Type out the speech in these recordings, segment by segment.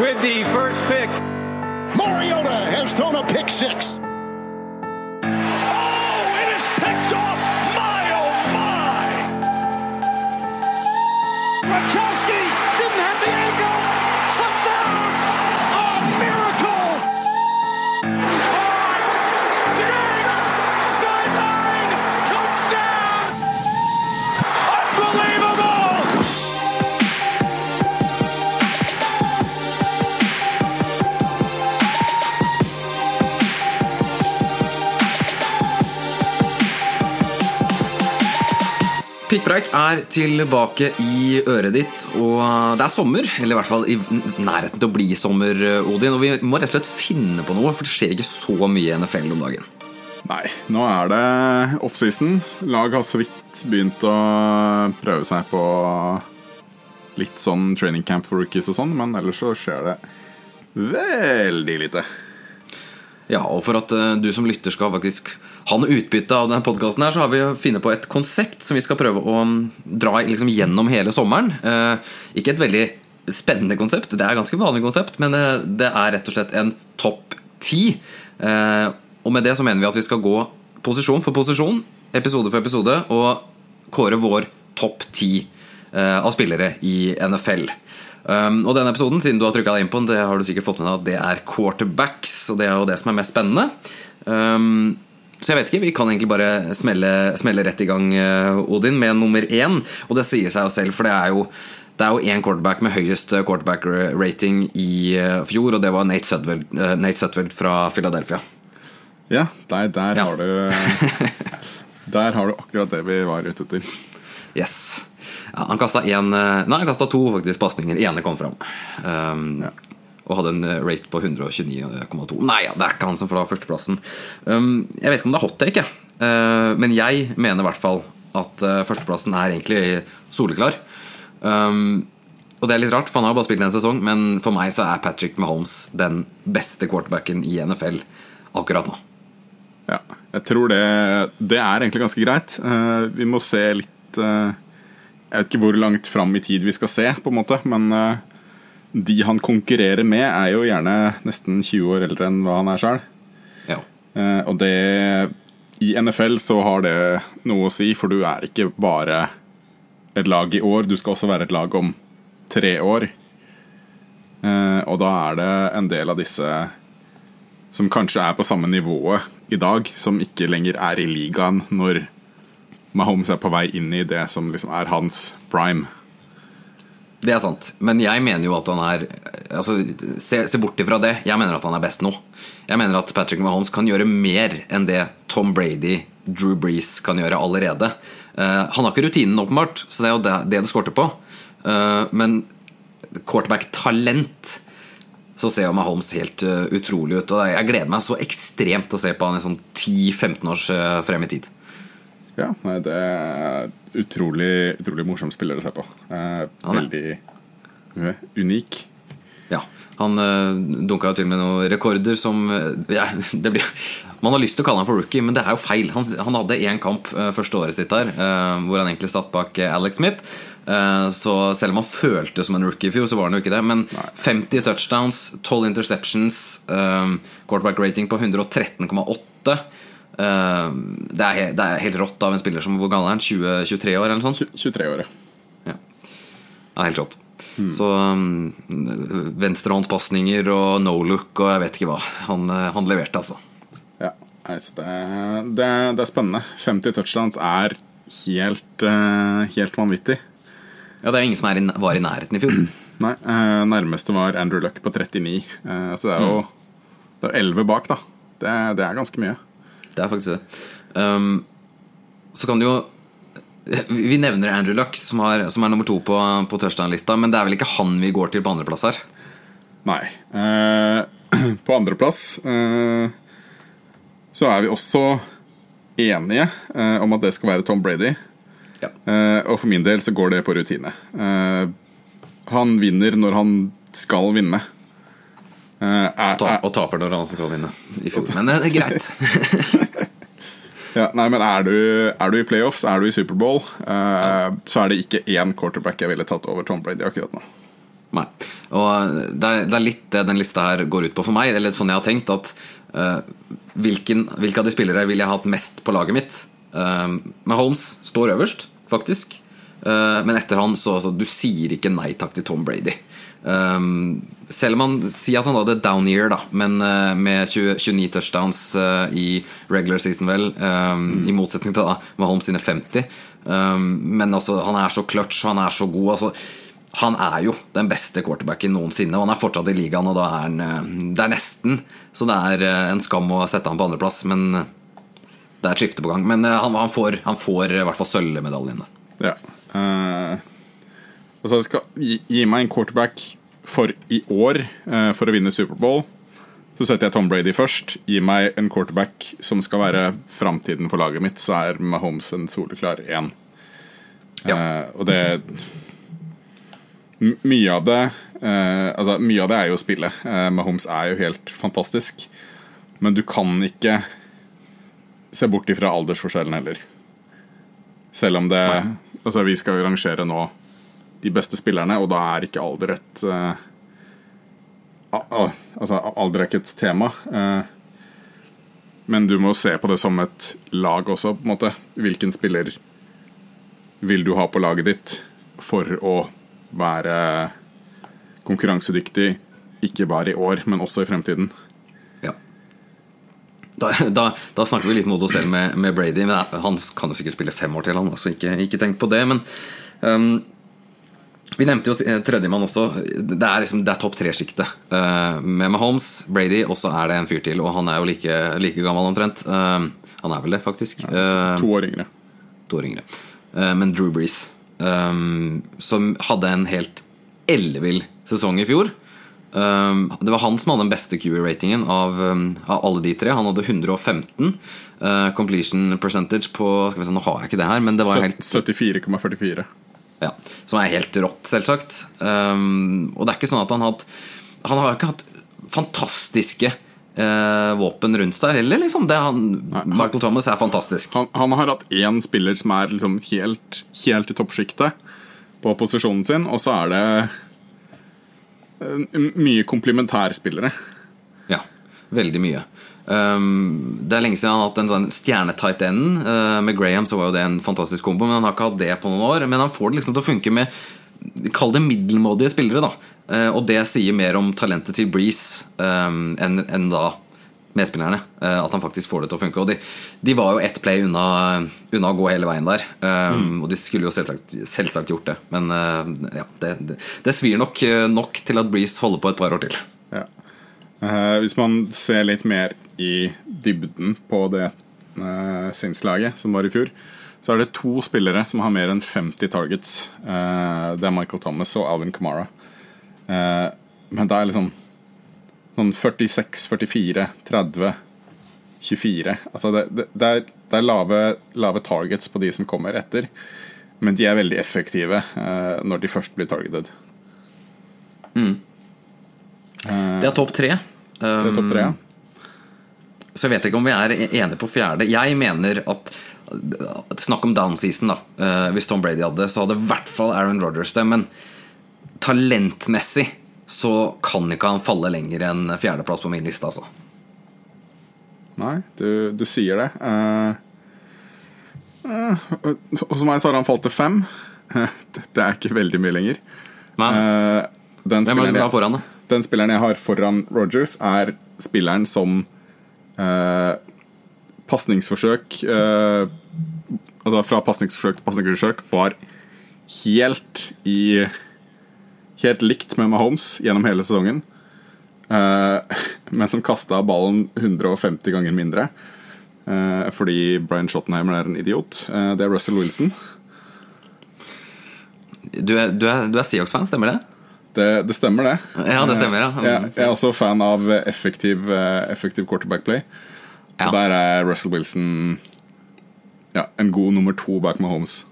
with the first pick. Mariota has thrown a pick six. Pikkpreik er tilbake i øret ditt, og det er sommer. Eller i hvert fall i nærheten til å bli sommer, Odin. Og vi må rett og slett finne på noe, for det skjer ikke så mye i NFL om dagen. Nei, nå er det offseason. Lag har så vidt begynt å prøve seg på litt sånn training camp for rookies og sånn, men ellers så skjer det veldig lite. Ja, og for at eh, du som lytter skal faktisk ha noe utbytte av denne podkasten, så har vi funnet på et konsept som vi skal prøve å mm, dra liksom gjennom hele sommeren. Eh, ikke et veldig spennende konsept, det er et ganske vanlig konsept, men det er rett og slett en topp ti. Eh, og med det så mener vi at vi skal gå posisjon for posisjon, episode for episode, og kåre vår topp ti eh, av spillere i NFL. Um, og denne episoden, siden du har trykka deg inn på den, det har du sikkert fått med deg at det er quarterbacks, og det er jo det som er mest spennende. Um, så jeg vet ikke, vi kan egentlig bare smelle, smelle rett i gang, eh, Odin, med nummer én. Og det sier seg jo selv, for det er jo det er jo én quarterback med høyest quarterback-rating i eh, fjor, og det var Nate Sudfeld, eh, Nate Sudfeld fra Philadelphia. Ja, der, der, Ja. Har du, der har du akkurat det vi var ute etter. Yes. Ja, han kasta én Nei, han kasta to faktisk pasninger. Ene kom fram. Um, Ja. Og hadde en eh, rate på 129,2. Nei, ja, det er ikke han som får da førsteplassen. Um, jeg vet ikke om det er hot take, jeg. Uh, men jeg mener i hvert fall at uh, førsteplassen er egentlig soleklar. Um, og det er litt rart, for han har bare spilt én sesong, men for meg så er Patrick Mahomes den beste quarterbacken i NFL akkurat nå. Ja, jeg tror det, det er egentlig ganske greit. Uh, vi må se litt Jeg vet ikke hvor langt fram i tid vi skal se, på en måte, men de han konkurrerer med, er jo gjerne nesten 20 år eldre enn hva han er sjøl. Ja. og det I NFL så har det noe å si, for du er ikke bare et lag i år, du skal også være et lag om tre år. Eh, og da er det en del av disse som kanskje er på samme nivået i dag, som ikke lenger er i ligaen når Mahomes er på vei inn i det som liksom er hans prime. Det er sant, men jeg mener jo at han er altså, se, se bort ifra det. Jeg mener at han er best nå. Jeg mener at Patrick Mahomes kan gjøre mer enn det Tom Brady, Drew Brees kan gjøre allerede. Uh, han har ikke rutinen, åpenbart, så det er jo det det, det skorter på. Uh, men quarterback-talent så ser jo Mahomes helt uh, utrolig ut. Og jeg gleder meg så ekstremt til å se på han i sånn 10-15 års frem i tid. Ja, nei, det er utrolig, utrolig morsom spiller å se på. Eh, veldig eh, unik. Ja, Han uh, dunka jo til med noen rekorder som eh, ja, det blir, Man har lyst til å kalle han for rookie, men det er jo feil. Han, han hadde én kamp eh, første året sitt der, eh, hvor han egentlig satt bak eh, Alex Smith. Eh, så selv om han følte som en rookie i fjor, så var han jo ikke det. Men 50 touchdowns, 12 interceptions, eh, quarterback rating på 113,8 eh, det, er det er helt rått av en spiller som Hvor gammel er han? 20-23 år, eller noe sånt? 23 år, ja. Ja, det er helt rått. Så um, venstrehåndspasninger og no look og jeg vet ikke hva. Han, eh, han leverte, altså. ja. altså det, det, det er spennende. 50 touchdowns er helt, eh, helt vanvittig. Ja, Det er ingen som i, var i nærheten i fjor. Nei, eh, nærmeste var Andrew Luck på 39. Eh, så det er jo det er 11 bak, da. Det, det er ganske mye. Det er faktisk det. Um, så kan du jo Vi nevner Andrew Luck, som, har, som er nummer to på, på touchdown-lista, men det er vel ikke han vi går til på andreplass her? Nei. Eh, på andreplass eh, så er vi også enige eh, om at det skal være Tom Brady. Ja. Eh, og for min del så går det på rutine. Eh, han vinner når han skal vinne. Eh, er, er, og taper når han skal vinne i fjor. Men det er greit. ja, nei, men er du, er du i playoffs, er du i Superbowl, eh, så er det ikke én quarterback jeg ville tatt over Tom Brady akkurat nå. Nei. Og det er, det er litt det den lista her går ut på for meg. Eller sånn jeg har tenkt at uh, hvilken, Hvilke av de spillere vil jeg ha hatt mest på laget mitt? Uh, Mahomes står øverst, faktisk. Eh, men etter han så altså, Du sier ikke nei takk til Tom Brady. Um, selv om han sier at han hadde down year, da, men eh, med 20, 29 touchdowns eh, i regular season, vel, um, i motsetning til da Mahomes sine 50. Um, men altså, han er så clutch, han er så god. Altså, han er jo den beste quarterbacken noensinne, og han er fortsatt i ligaen, og da er han Det er nesten så det er en skam å sette han på andreplass, men det er et skifte på gang. Men han, han, får, han får i hvert fall sølvmedaljen. Ja. Eh, altså, jeg skal gi, gi meg en quarterback for i år uh, for å vinne Superbowl. Så setter jeg Tom Brady først. Gi meg en quarterback som skal være framtiden for laget mitt, så er Mahomes en soleklar én. Ja. Uh, og det Mye av det Altså, mye av det er jo spillet. Mahomes er jo helt fantastisk. Men du kan ikke se bort ifra aldersforskjellen heller. Selv om det Altså, vi skal jo rangere nå de beste spillerne, og da er ikke alder et uh, a- Altså, alder er ikke et tema. Uh, men du må se på det som et lag også, på en måte. Hvilken spiller vil du ha på laget ditt for å være konkurransedyktig, ikke bare i år, men også i fremtiden? Da, da, da snakker vi litt mot oss selv med, med Brady. Men han kan jo sikkert spille fem år til, han. Altså ikke, ikke tenk på det. Men um, vi nevnte jo eh, tredjemann også. Det er, liksom, det er topp tre-sjiktet. Uh, med Mahomes, Brady, og så er det en fyr til. Og han er jo like, like gammel omtrent. Uh, han er vel det, faktisk. Uh, To år yngre. to år yngre. Men Drew Brees, um, som hadde en helt ellevill sesong i fjor. Um, det var han som hadde den beste QE-ratingen av, um, av alle de tre. Han hadde 115 uh, completion percentage på Skal vi se, Nå har jeg ikke det her, men det var helt 74,44. ja, Som er helt rått, selvsagt. Um, og det er ikke sånn at han har hatt Han har ikke hatt fantastiske eh, våpen rundt seg heller, liksom. Det han, Michael Thomas er fantastisk. Han, han har hatt én spiller som er liksom helt, helt i toppsjiktet på posisjonen sin, og så er det eh, mye komplementærspillere. Ja, veldig mye. Um, det er lenge siden han har hatt en sånn stjernetight end. Uh, med Graham så var jo det en fantastisk kombo, men han har ikke hatt det på noen år. Men han får det liksom til å funke med Kall det middelmådige spillere, da. Uh, og det sier mer om talentet til Breeze um, enn enn da medspillerne. Uh, at han faktisk får det til å funke. Og de, de var jo ett play unna, unna å gå hele veien der. Mm. Og de skulle jo selvsagt, selvsagt gjort det. Men uh, ja, det, det, det svir nok, nok til at Breeze holder på et par år til. Ja. Uh, hvis man ser litt mer i dybden på det uh, Saints-laget som var i fjor, så er det to spillere som har mer enn 50 targets. Uh, det er Michael Thomas og Alvin Kamara. Uh, men det er liksom sånn 46, 44, 30, 24 Altså det, det, det er, det er lave, lave targets på de som kommer etter, men de er veldig effektive eh, når de først blir targeted. Det er topp tre. Det er topp tre. ja. Så jeg vet ikke om vi er enige på fjerde. Jeg mener at Snakk om down season, da. Uh, Hvis Tom Brady hadde, så hadde i hvert fall Aaron Rodgers det. Men talentmessig så kan ikke han falle lenger enn fjerdeplass på min liste, altså. Nei, du, du sier det. Uh, eh, hos meg så har han falt til fem. Det er ikke veldig mye lenger. Nei. Uh, den, er spilleren jeg, foran, den spilleren jeg har foran Rogers, er spilleren som uh, pasningsforsøk uh, Altså fra pasningsforsøk til pasningsforsøk var helt i Helt likt med Mahomes gjennom hele sesongen. Eh, men som kasta ballen 150 ganger mindre. eh, fordi Brian Schottenheimer er en idiot. Eh, det er Russell Wilson. Du er, du er, du er Seahawks-fan, stemmer det? Det, det stemmer, det. Ja, det stemmer, ja. Jeg, jeg er også fan av effektiv, effektiv quarterback play. Ja. Der er Russell Wilson ja, en god nummer to bak Mahomes.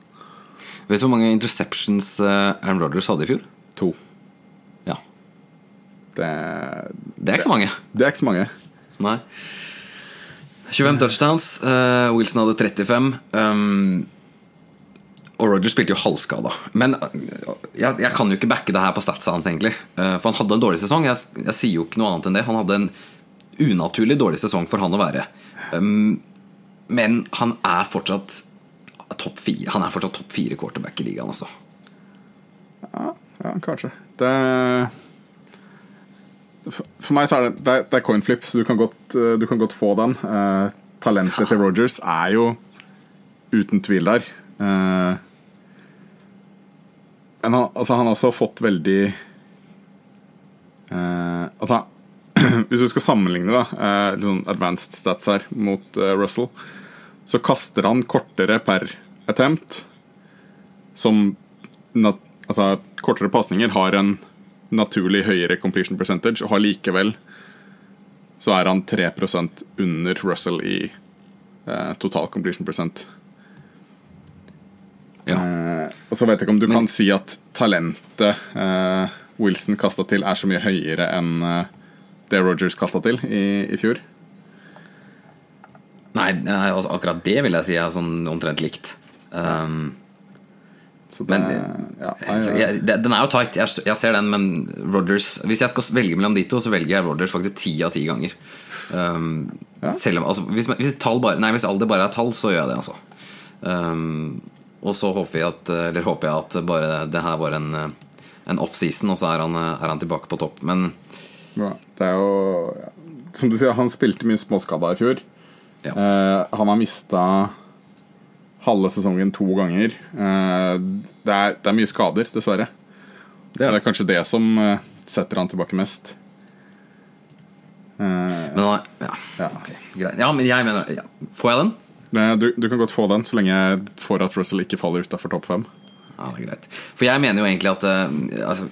Vet du hvor mange interceptions Aaron Rodgers hadde i fjor? To. Ja, Det, Det er ikke så mange. det er ikke så mange. Nei. 25 touchdowns. Uh, Wilson hadde 35. Um, Og Roger spilte jo halvskada. Men øh, jeg, jeg kan jo ikke backe det her på statsa hans, egentlig. Eh, For han hadde en dårlig sesong. Jeg, jeg sier jo ikke noe annet enn det. Han hadde en unaturlig dårlig sesong for han å være. Um, Men han er fortsatt topp fire. Han er fortsatt topp fire quarterback i ligaen, altså. Ja, kanskje. Det For meg så er det, det, det er coinflip, så du kan godt, eh, du kan godt få den. Uh, talentet til Rogers er jo uten tvil der. Uh, men han, altså, han har også fått veldig uh, Altså, hvis du skal sammenligne da, eh, litt sånn advanced stats her mot eh, Russell, så kaster han kortere per attempt, som nat altså, kortere pasninger har en naturlig høyere completion percentage, og har likevel så er han 3% under Russell i eh, total completion percent. Ja. Eh, og så vet jeg ikke om du Men- kan si at talentet eh, Wilson kasta til, er så mye høyere enn eh, det Rogers kasta til i, i fjor. Nei, altså, akkurat det vil jeg si er sånn omtrent likt. Um, det, Men- ja, nei, jeg, den er jo tight, jeg, jeg ser den, men Rodgers Hvis jeg skal velge mellom de to, så velger jeg Rodgers faktisk ti av ti ganger. Um, selv om, altså, hvis, hvis, bare, nei, hvis alder bare er tall, så gjør jeg det, altså. Um, og så håper, jeg at, eller håper jeg at bare det her var en, en offseason, og så er han, er han tilbake på topp. Men Ja, det er jo. Som du sier, han spilte mye småskada i fjor. Ja. Eh, han har mista halve sesongen to ganger. Eh, det, er, det er mye skader, dessverre. det Det er er kanskje det som eh, setter han tilbake mest. Eh, Men, er- ja, Ja. Okay, greit. ja, men jeg mener ja. Får jeg den? du, du kan godt få den, så lenge jeg får at Russell ikke faller utafor topp fem. Ja, det er greit. For jeg mener jo egentlig at altså,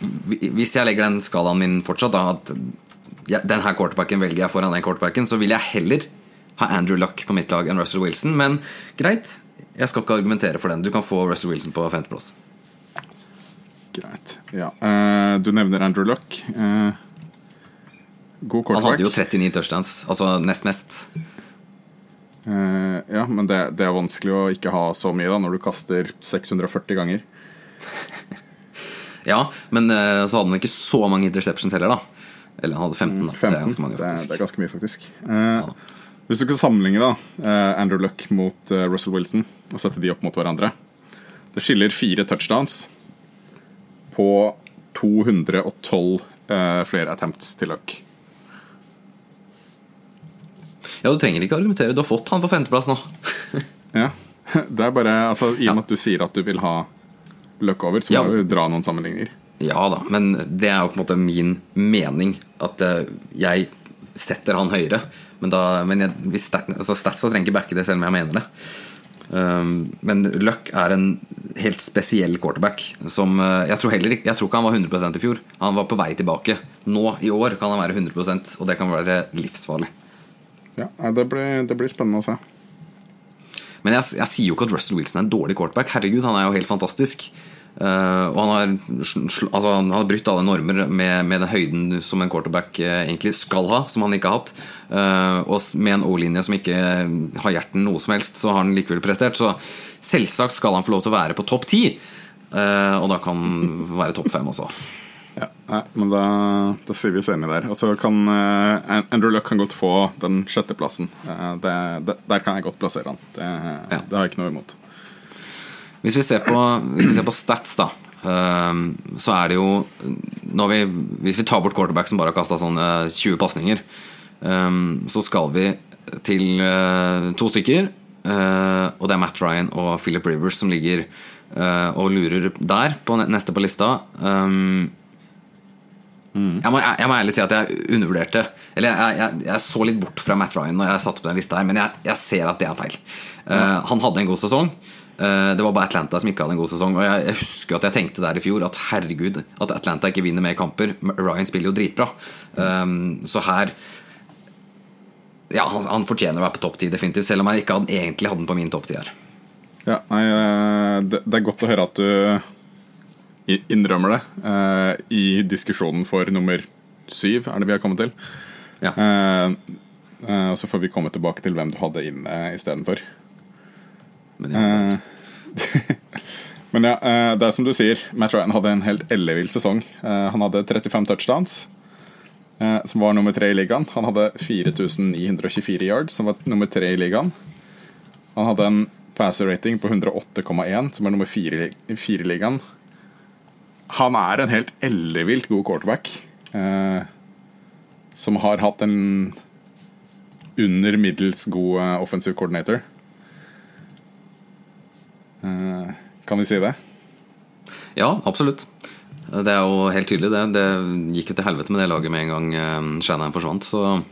Hvis jeg legger den skalaen min fortsatt, da at ja, den her quarterbacken velger jeg foran den quarterbacken, så vil jeg heller ha Andrew Luck på mitt lag enn Russell Wilson. Men greit, jeg skal ikke argumentere for den. Du kan få Russell Wilson på femteplass. Greit. Ja. Uh, du nevner Andrew Luck. Uh, god Han hadde jo 39 touchdowns, altså nest mest. Uh, ja, men det, det er vanskelig å ikke ha så mye da når du kaster 640 ganger. Ja, men så hadde han ikke så mange interceptions heller, da. Eller han hadde 15, da. 15. Det er ganske mange, det, faktisk. det er ganske mye, faktisk. Eh, Hvis du skal sammenligne da eh, Andrew Luck mot eh, Russell Wilson og sette de opp mot hverandre Det skiller fire touchdowns på 212 eh, flere attempts til Luck. Ja, du trenger ikke argumentere. Du har fått han på femteplass nå. Ja. Det er bare, altså I og med at du sier at du vil ha Luck over, så Ja. må du dra noen sammenligninger. Ja da, men det er jo på en måte min mening at eh, jeg setter han høyere. Men, da, men jeg, stat, altså statsa trenger ikke backe det selv om jeg mener det. Um, men Luck er en helt spesiell quarterback som uh, jeg tror heller Jeg tror ikke han var 100% i fjor. Han var på vei tilbake. Nå i år kan han være 100% og det kan være livsfarlig. Ja, det, blir, det blir spennende å se. Men jeg, jeg sier jo ikke at Russell Wilson er en dårlig quarterback. Herregud, han er jo helt fantastisk. Eh, og han har, altså, han har brutt alle normer med, med den høyden som en quarterback eh, egentlig skal ha, som han ikke har hatt. Eh, og med en O-linje som ikke har hjerten noe som helst, så har han likevel prestert. Så selvsagt skal han få lov til å være på topp ti. Og da kan han være topp fem også. Ja, nei, men da, da sier vi oss enige der. Så kan uh, Andrew Luck kan godt få den sjetteplassen. Uh, det, det, der kan jeg godt plassere han. Det, Ja. det har jeg ikke noe imot. Hvis vi ser på, hvis vi ser på stats, da, ehm, så er det jo når vi, Hvis vi tar bort quarterback som bare har kasta sånn eh, 20 pasninger, ehm, så skal vi til eh, to stykker. eh, og det er Matt Ryan og Philip Rivers som ligger eh, og lurer der, på neste på lista. Ehm, jeg, må, jeg, må ærlig si at jeg undervurderte Eller jeg, jeg, jeg så litt bort fra Matt Ryan når jeg satte opp den lista her, men jeg, jeg ser at det er feil. Eh, han hadde en god sesong. Eh, det var bare Atlanta som ikke hadde en god sesong. Og jeg, husker at jeg tenkte der i fjor at herregud, at Atlanta ikke vinner mer kamper. Ryan spiller jo dritbra. Um, så her Ja, han, fortjener å være på topp ti, definitivt. Selv om jeg ikke hadde, egentlig hadde den på min topp ti her. Ja, nei, eh, det, er godt å høre at du innrømmer det eh, i diskusjonen for nummer syv, er det vi har kommet til. Ja. Og så får vi komme tilbake til hvem du hadde inne istedenfor. Men, ja. Men ja, eh, det er som du sier, Matt Ryan hadde en helt ellevill sesong. Eh, Han hadde 35 touchdowns, eh, som var nummer tre i ligaen. Han hadde 4924 yards, som var nummer tre i ligaen. Han hadde en passer rating på 108,1, som er nummer fire i ligaen. Han er en helt ellevilt god quarterback, eh, som har hatt en under middels god eh, offensive coordinator. Eh, kan vi si det? Ja, absolutt. Det er jo helt tydelig, det. Det gikk jo til helvete med det laget med en gang eh, Shanahan forsvant, så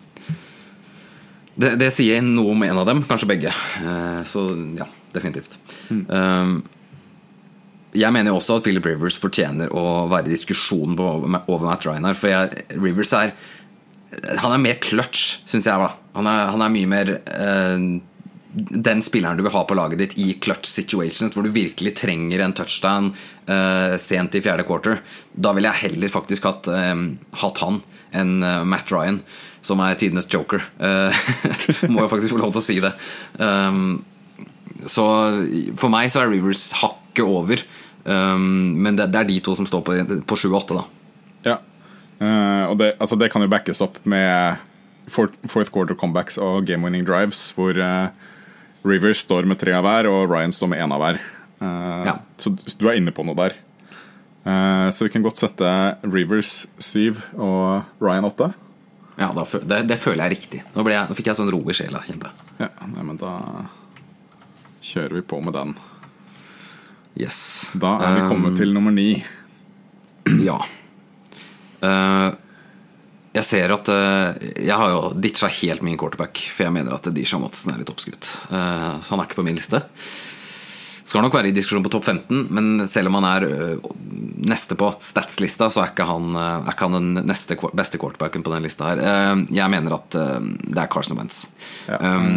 det, det sier noe om en av dem, kanskje begge. Eh, Så ja, definitivt. Mm. Jeg mener jo også at Philip Rivers fortjener å være i diskusjonen på, over Matt Ryan her, for jeg, Rivers er Han er mer clutch, syns jeg. da Han er, han er mye mer eh, den spilleren du vil ha på laget ditt i clutch situations, hvor du virkelig trenger en touchdown uh, sent i fjerde quarter. Da ville jeg heller faktisk hatt, um, hatt han enn uh, Matt Ryan, som er tidenes joker. Uh, må jo faktisk få lov til å si det. Um, så for meg så er Rivers hakket over. Um, men det, det er de to som står på, på 7-8, da. Ja. Og det, altså det kan jo backes opp med fourth, quarter comebacks og game-winning drives, hvor eh, Rivers står med tre av hver, og Ryan står med én av hver. Uh, Ja. Så du er inne på noe der. Uh, så vi kan godt sette Rivers syv og Ryan åtte. Ja, da, det, det føler jeg er riktig. Nå, jeg, nå fikk jeg sånn ro i sjela, kjente. Ja, nei, men da kjører vi på med den. Yes. Da er vi kommet Um, til nummer ni. Ja. Eh, jeg ser at eh, Jeg har jo ditcha helt min quarterback, for jeg mener at Disha Watson er litt oppskrytt. Eh, så han er ikke på min liste. Skal nok være i diskusjon på topp 15, men selv om han er eh, neste på statslista, så er ikke han, er ikke han den neste beste quarterbacken på den lista her. Jeg mener at det er Carson Wentz. Ja. Um,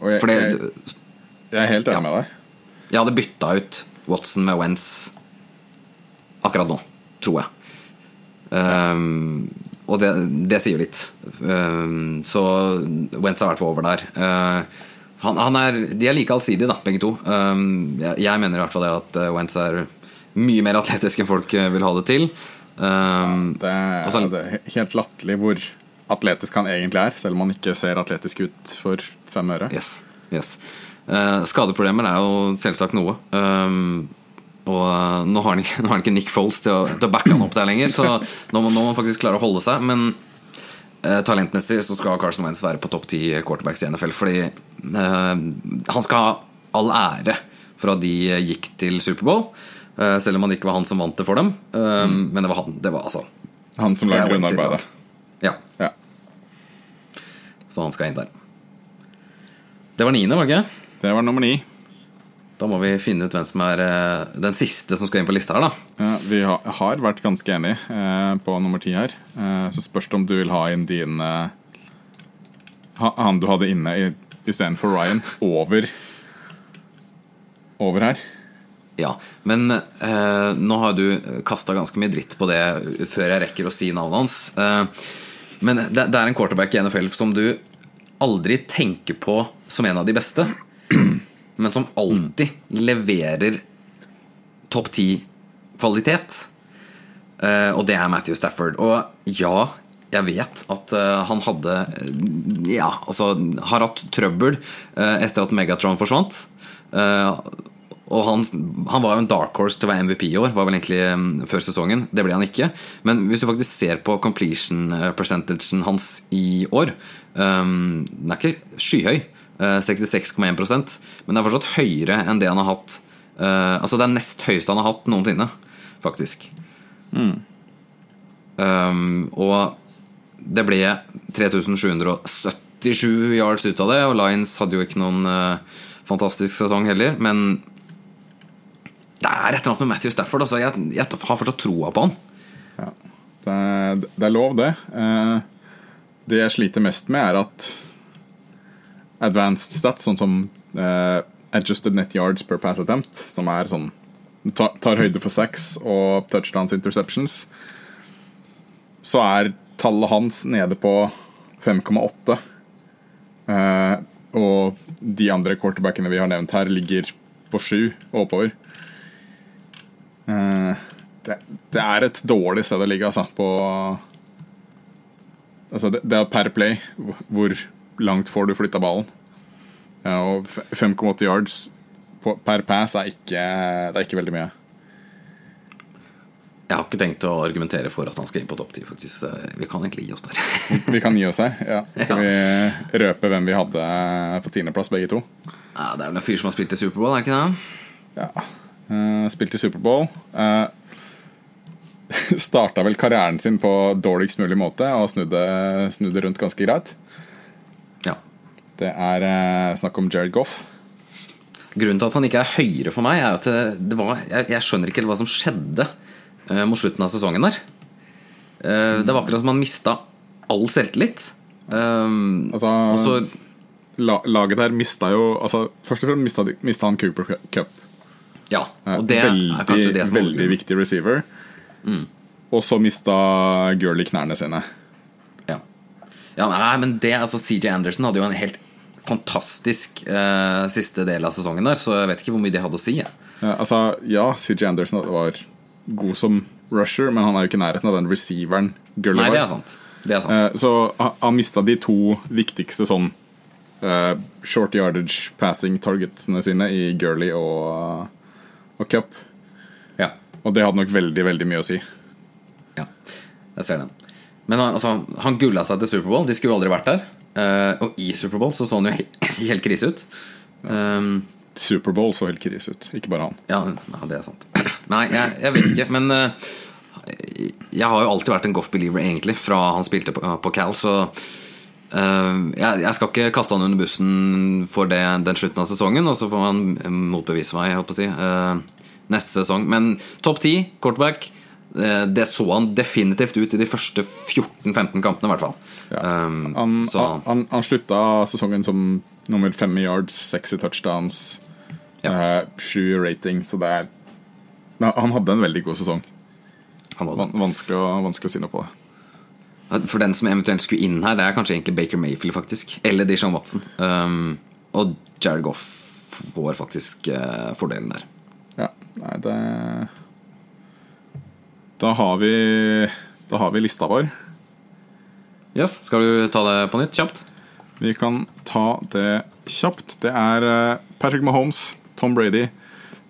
jeg, for det, jeg, jeg er helt enig Ja. med deg. jeg hadde bytta ut Watson med Wentz akkurat nå, tror jeg. Ehm, og det, det sier litt. Ehm, så Wentz er i hvert fall over der. Eh, han, han er, de er like allsidige, da, begge to. Ehm, jeg, jeg mener i hvert fall det at eh, Wentz er mye mer atletisk enn folk eh, vil ha det til. Ehm, Det er, det helt latterlig hvor atletisk han egentlig er, selv om han ikke ser atletisk ut for fem øre. Yes, yes. Uh, skadeproblemer er jo selvsagt noe. Um, og eh, nå har, han ikke, har han ikke Nick Foles til å, til å backe han opp der lenger, så nå må, nå må han faktisk klare å holde seg. Men eh, talentmessig så skal Carson Wentz være på topp ti quarterbacks i NFL, fordi eh, han skal ha all ære for at de gikk til Superbowl. eh, selv om han ikke var han som vant det for dem. Eh, Men det var han. Det var altså Han som la grunnarbeidet. Ja, Ja. så han skal inn der. Det var niende, var det ikke? Det var nummer ni. Da må vi finne ut hvem som er eh, den siste som skal inn på lista her, da. Ja, vi har, vært ganske enige eh, på nummer ti her. Eh, så spørs det om du vil ha inn din eh, Han du hadde inne i- istedenfor Ryan, over Over her. Ja, Men eh, nå har du kasta ganske mye dritt på det før jeg rekker å si navnet hans. Eh, men det, det er en quarterback i NFL som du aldri tenker på som en av de beste, men som alltid leverer topp ti-kvalitet. Eh, og det er Matthew Stafford. Og ja, jeg vet at eh, han hadde eh, Ja, altså har hatt trøbbel etter at Megatron forsvant. Og han, han var jo en dark horse til å være MVP i år, var vel egentlig før sesongen. Det ble han ikke. Men hvis du faktisk ser på completion percentagen hans i år Den er ikke skyhøy, 66,1% men det er fortsatt høyere enn det han har hatt eh, Altså det er nest høyeste han har hatt noensinne, faktisk. Um, og det ble 3777 yards ut av det, og Lions hadde jo ikke noen uh, fantastisk sesong heller, men det er et eller annet med Matthew Stafford. Altså, jeg, jeg har fortsatt troa på han. Ja. Det, er, det er lov, det. Uh, det jeg sliter mest med, er at advanced stats, sånn som uh, adjusted net yards per pass attempt, som er sånn tar, tar høyde for sacks og touchdowns interceptions, så er tallet hans nede på 5,8. Uh, og de andre quarterbackene vi har nevnt her, ligger på 7 og oppover. Eh, det, det er et dårlig sted å ligge, altså. På Altså, det, det er per play. Hvor langt får du flytta ballen? Ja, og 5,8 yards per pass er ikke, det er ikke veldig mye. Jeg har ikke tenkt å argumentere for at han skal inn på topp ti, faktisk. Vi kan egentlig gi oss der. Vi kan gi oss her. Ja. Skal vi røpe hvem vi hadde på tiendeplass, begge to? Ja, det er vel en fyr som har spilt i Superbowl, er det ikke det? Ja. Uh, spilt i Superbowl. Uh, Starta vel karrieren sin på dårligst mulig måte og snudde, snudde rundt ganske greit. Det er eh, snakk om Jared Goff. Grunnen til at han ikke er høyere for meg, er at det, det var, jeg, jeg skjønner ikke hva som skjedde eh, mot slutten av sesongen der. Eh, det var akkurat som han mista all selvtillit. Um, Altså, og så la, laget der mista jo altså, Først og fremst mista, mista han Cooper Cup. Ja, Eh, og det veldig, er kanskje det som veldig viktig receiver. Mm. Og så mista Gurley knærne sine. Ja. ja, nei, men det, altså CJ Anderson hadde jo en helt fantastisk eh, siste del av sesongen der, så jeg vet ikke hvor mye det hadde å si. Eh, altså, ja, CJ Anderson var god som rusher, men han er jo ikke i nærheten av den receiveren Gurley Nei, det er sant. Det er sant. Eh, Så han- han mista de to viktigste sånn eh, short yardage passing targetsene sine i Gurley og, og Cup. Ja. Og det hadde nok veldig, veldig mye å si. Ja, jeg ser den. Men han, altså, han gulla seg til Superbowl. De skulle jo aldri vært der. Eh, og i Superbowl så så han jo he helt krise ut. Um, Superbowl så helt krise ut, ikke bare han. ja, ja, det er sant. Nei, jeg, jeg vet ikke. Men uh, jeg har jo alltid vært en Goff-believer, egentlig, fra han spilte på, på Cal, så uh, jeg, jeg skal ikke kaste han under bussen for det, den slutten av sesongen, og så får han motbevise meg, jeg holdt på å si, uh, neste sesong. Men topp ti, quarterback, det så han definitivt ut i de første 14-15 kampene, i hvert fall. Ja. Um, Han, så han, han slutta sesongen som nummer fem i yards, seks i touchdowns, Ja. eh, sju i rating, så det er Han hadde en veldig god sesong. han var Vanskelig å, vanskelig å si noe på det. For den som eventuelt skulle inn her, det er kanskje egentlig Baker Mayfield, faktisk. Eller Dishon Watson. Um, og Jared Goff får faktisk uh, fordelen der. Ja, nei, det Da har vi Da har vi lista vår. Yes, Skal du ta det på nytt, kjapt? Vi kan ta det kjapt. Det er eh, Patrick Mahomes, Tom Brady,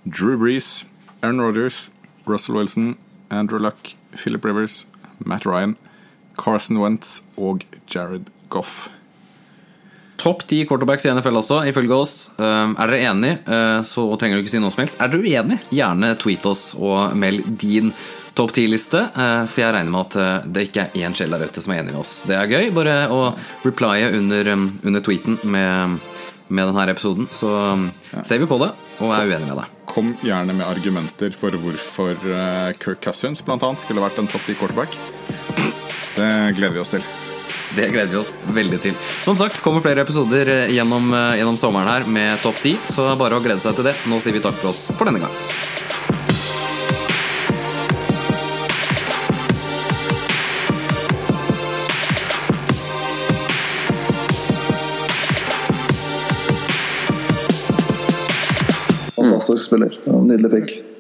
Drew Brees, Aaron Rodgers, Russell Wilson, Andrew Luck, Philip Rivers, Matt Ryan, Carson Wentz og Jared Goff. Topp ti quarterbacks i NFL også, ifølge oss. Um, er dere enig, uh, så trenger du ikke si noe som helst. Er du uenig, gjerne tweet oss og meld din topp ti-liste. Uh, for jeg regner med at uh, det ikke er én sjel der ute som er enig med oss. Det er gøy. Bare å replye under, um, under tweeten med, med denne episoden, så um, ser vi på det og er uenig med deg. Kom gjerne med argumenter for hvorfor eh, Kirk Cousins annet skulle vært en topp 10 quarterback. Det gleder vi oss til. Det gleder vi oss veldig til. Som sagt, kommer flere episoder eh, gjennom, eh, gjennom sommeren her med topp 10, så bare å glede seg til det. Nå sier vi takk for oss for denne gang. Spiller. Nydelig pick.